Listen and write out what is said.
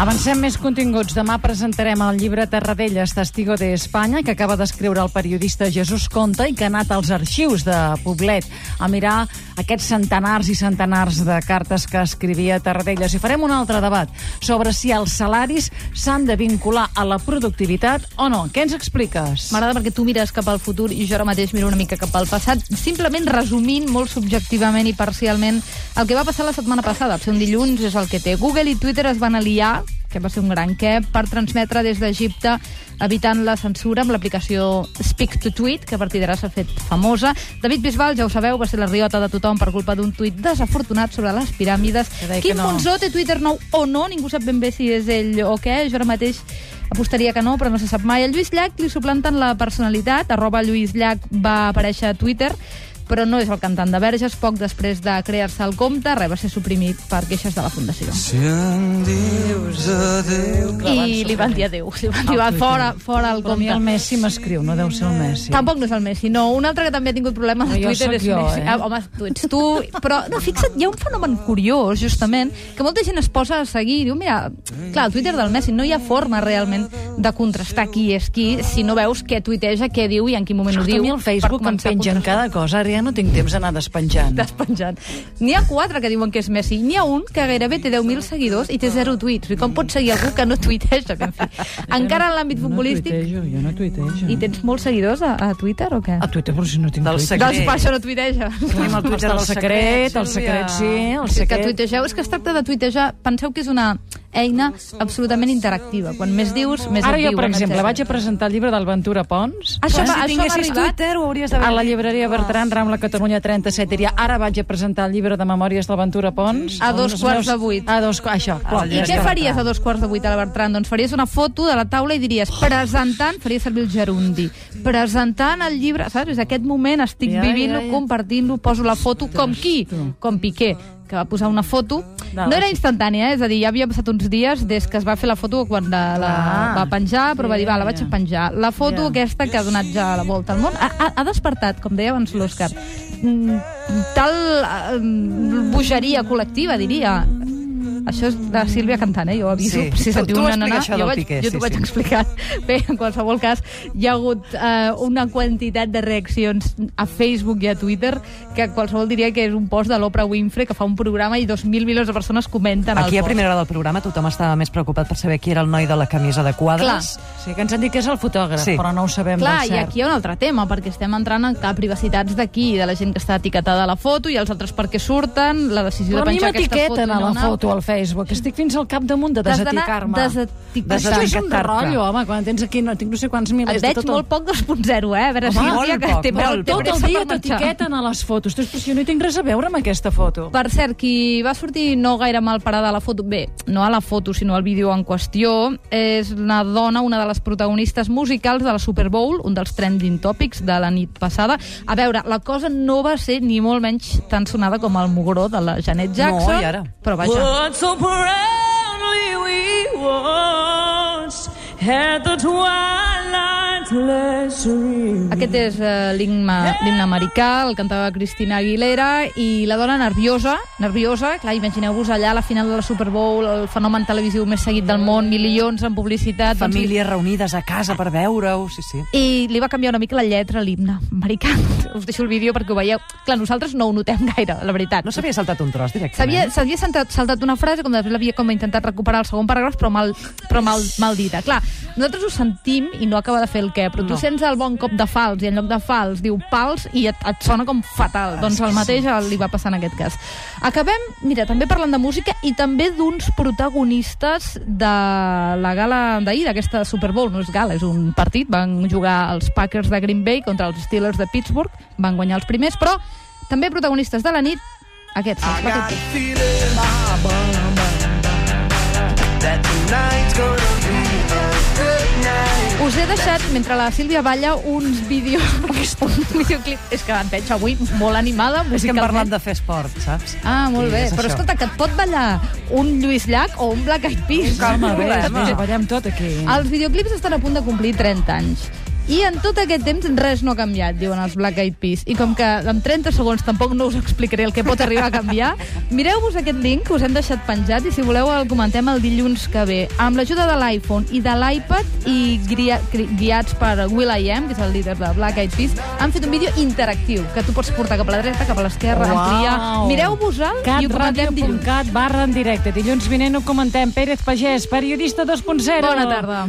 Avancem més continguts. Demà presentarem el llibre Terradelles, Testigo de Espanya, que acaba d'escriure el periodista Jesús Conta i que ha anat als arxius de Poblet a mirar aquests centenars i centenars de cartes que escrivia Terradelles. I farem un altre debat sobre si els salaris s'han de vincular a la productivitat o no. Què ens expliques? M'agrada perquè tu mires cap al futur i jo ara mateix miro una mica cap al passat, simplement resumint molt subjectivament i parcialment el que va passar la setmana passada. Ser un dilluns és el que té. Google i Twitter es van aliar que va ser un gran què, per transmetre des d'Egipte evitant la censura amb l'aplicació Speak to Tweet, que a partir d'ara s'ha fet famosa. David Bisbal, ja ho sabeu, va ser la riota de tothom per culpa d'un tuit desafortunat sobre les piràmides. Quim no. Monzó té Twitter nou o no, ningú sap ben bé si és ell o què, jo ara mateix apostaria que no, però no se sap mai. El Lluís Llach li suplanten la personalitat, arroba Lluís Llach va aparèixer a Twitter, però no és el cantant de Verges. Poc després de crear-se el compte, res va ser suprimit per queixes de la Fundació. Si em dius adéu... I li van dir adéu. Li van dir, va, fora, fora el Però a mi compte. el Messi m'escriu, no deu ser el Messi. Tampoc no és el Messi, no. Un altre que també ha tingut problemes jo Twitter és jo, Messi. eh? Ah, home, tu ets tu. Però, no, fixa't, hi ha un fenomen curiós, justament, que molta gent es posa a seguir i diu, mira, clar, el Twitter del Messi no hi ha forma realment de contrastar qui és qui si no veus què tuiteja, què diu i en quin moment ho diu. a mi per Facebook em pengen cada cosa, ara ja no tinc temps d'anar despenjant. despenjant. N'hi ha quatre que diuen que és Messi. N'hi ha un que gairebé té 10.000 seguidors i té zero tuits. I com pots seguir algú que no tuiteja? Que, en fi. Encara en l'àmbit futbolístic... No tuitejo, jo no tuitejo. I tens molts seguidors a, a Twitter o què? A Twitter, però si no tinc Del Twitter. secret. Doncs per això no tuiteja. Tenim el Twitter el del secret, el secret, sí, el És que secret. tuitegeu, és que es tracta de tuitejar. Penseu que és una eina absolutament interactiva. Quan més dius, més Ara et jo, per exemple, etcètera. vaig a presentar el llibre del Ventura Pons Això, va, si això tinguessis arribat. Twitter ho hauries d'haver a la llibreria Bertran, Rambla Catalunya 37. Diria, ara vaig a presentar el llibre de memòries del Ventura Pons. A dos quarts de vuit. A dos, això. I què faries a dos quarts de vuit a la Bertran? Doncs faries una foto de la taula i diries, presentant, faries servir el gerundi, presentant el llibre, saps? És aquest moment, estic vivint-lo, compartint-lo, poso la foto, com qui? Com Piqué que va posar una foto, No, era sí. instantània, eh? és a dir, ja havia passat uns dies des que es va fer la foto quan la, la Ah. va penjar, però va dir, va, la vaig Ja. penjar. La foto Ja. aquesta que ha donat ja la volta al món, ha, ha, ha despertat, com deia abans l'Òscar, mm, tal eh, bogeria col·lectiva, diria. Això és la Sílvia cantant, eh? Jo aviso. Sí. Si Tu- sentiu tu una explica nana, jo, vaig, Piqué, jo sí, t'ho vaig sí. explicar. Bé, en qualsevol cas, hi ha hagut eh, una quantitat de reaccions a Facebook i a Twitter que qualsevol diria que és un post de l'Oprah Winfrey que fa un programa i 2.000 milions de persones comenten Aquí el a post. primera hora del programa tothom estava més preocupat per saber qui era el noi de la camisa de quadres. Sí, que ens han dit que és el fotògraf, Sí. però no ho sabem Clar, del i aquí hi ha un altre tema, perquè estem entrant en cap privacitats d'aquí, de la gent que està etiquetada a la foto i els altres perquè surten, la decisió Però a de mi penjar aquesta foto... m'etiqueten a i no la una foto al Facebook. Estic fins al cap damunt de d'anar deseticar-me. Això és un rotllo, home, quan tens aquí, no, tinc no sé quants milers Et de veig tot molt poc 2.0, eh? A veure, Home, si molt dia que poc, té, molt té poc. Tot el dia t'etiqueten a les fotos. Ostres, però si jo no hi tinc res a veure amb aquesta foto. Per cert, qui va sortir no gaire mal parada a la foto, bé, no a la foto, sinó al vídeo en qüestió, és una dona, una de les protagonistes musicals de la Super Bowl, un dels trending topics de la nit passada. A veure, la cosa no va ser ni molt menys tan sonada com el mugró de la Janet Jackson. No, i ara? Però vaja. Proudly we once had the twilight's luxury. Aquest és uh, l'himne americà, el cantava Cristina Aguilera, i la dona nerviosa, nerviosa, clar, imagineu-vos allà a la final de la Super Bowl, el fenomen televisiu més seguit del món, milions en publicitat... doncs, Famílies reunides a casa per veure-ho, sí, sí. i li va canviar una mica la lletra a l'himne americà. Us deixo el vídeo perquè ho veieu. Clar, nosaltres no ho notem gaire, la veritat. No s'havia saltat un tros directament? s'havia saltat, saltat una frase, com després l'havia com intentat recuperar el segon paràgraf, però mal, però mal, mal dita. Clar, nosaltres ho sentim i no acaba de fer el què, però tu No. sents el bon cop de fals i en lloc de fals diu pals i et, et sona com fatal. Ah, doncs sí, el mateix li va passar en aquest cas. Acabem, mira, també parlant de música i també d'uns protagonistes de la gala d'ahir, d'aquesta Super Bowl. No és gala, és un partit. Van jugar els Packers de Green Bay contra els Steelers de Pittsburgh. Van guanyar els primers, però també protagonistes de la nit, aquests. He deixat, mentre la Sílvia balla, uns vídeos... un videoclip... És que et veig avui molt animada, És que hem musicalment. parlat de fer esport, saps? Ah, molt Sí, bé. Però això. escolta, que et pot ballar un Lluís Llach o un Black Eyed Peas. Calma, bé, bé, ballem tot aquí. Els videoclips estan a punt de complir 30 anys. I en tot aquest temps res no ha canviat, diuen els Black Eyed Peas. I com que en 30 segons tampoc no us explicaré el que pot arribar a canviar, mireu-vos aquest link que us hem deixat penjat i si voleu el comentem el dilluns que ve. Amb l'ajuda de l'iPhone i de l'iPad i guia, gui- guiats per Will I Am, que és el líder de Black Eyed Peas, han fet un vídeo interactiu que tu pots portar cap a la dreta, cap a l'esquerra, ampliar. Mireu-vos-el i ho comentem dilluns. catradio.cat barra en directe. Dilluns vinent ho comentem. Pérez Pagès, periodista 2.0. Bona tarda.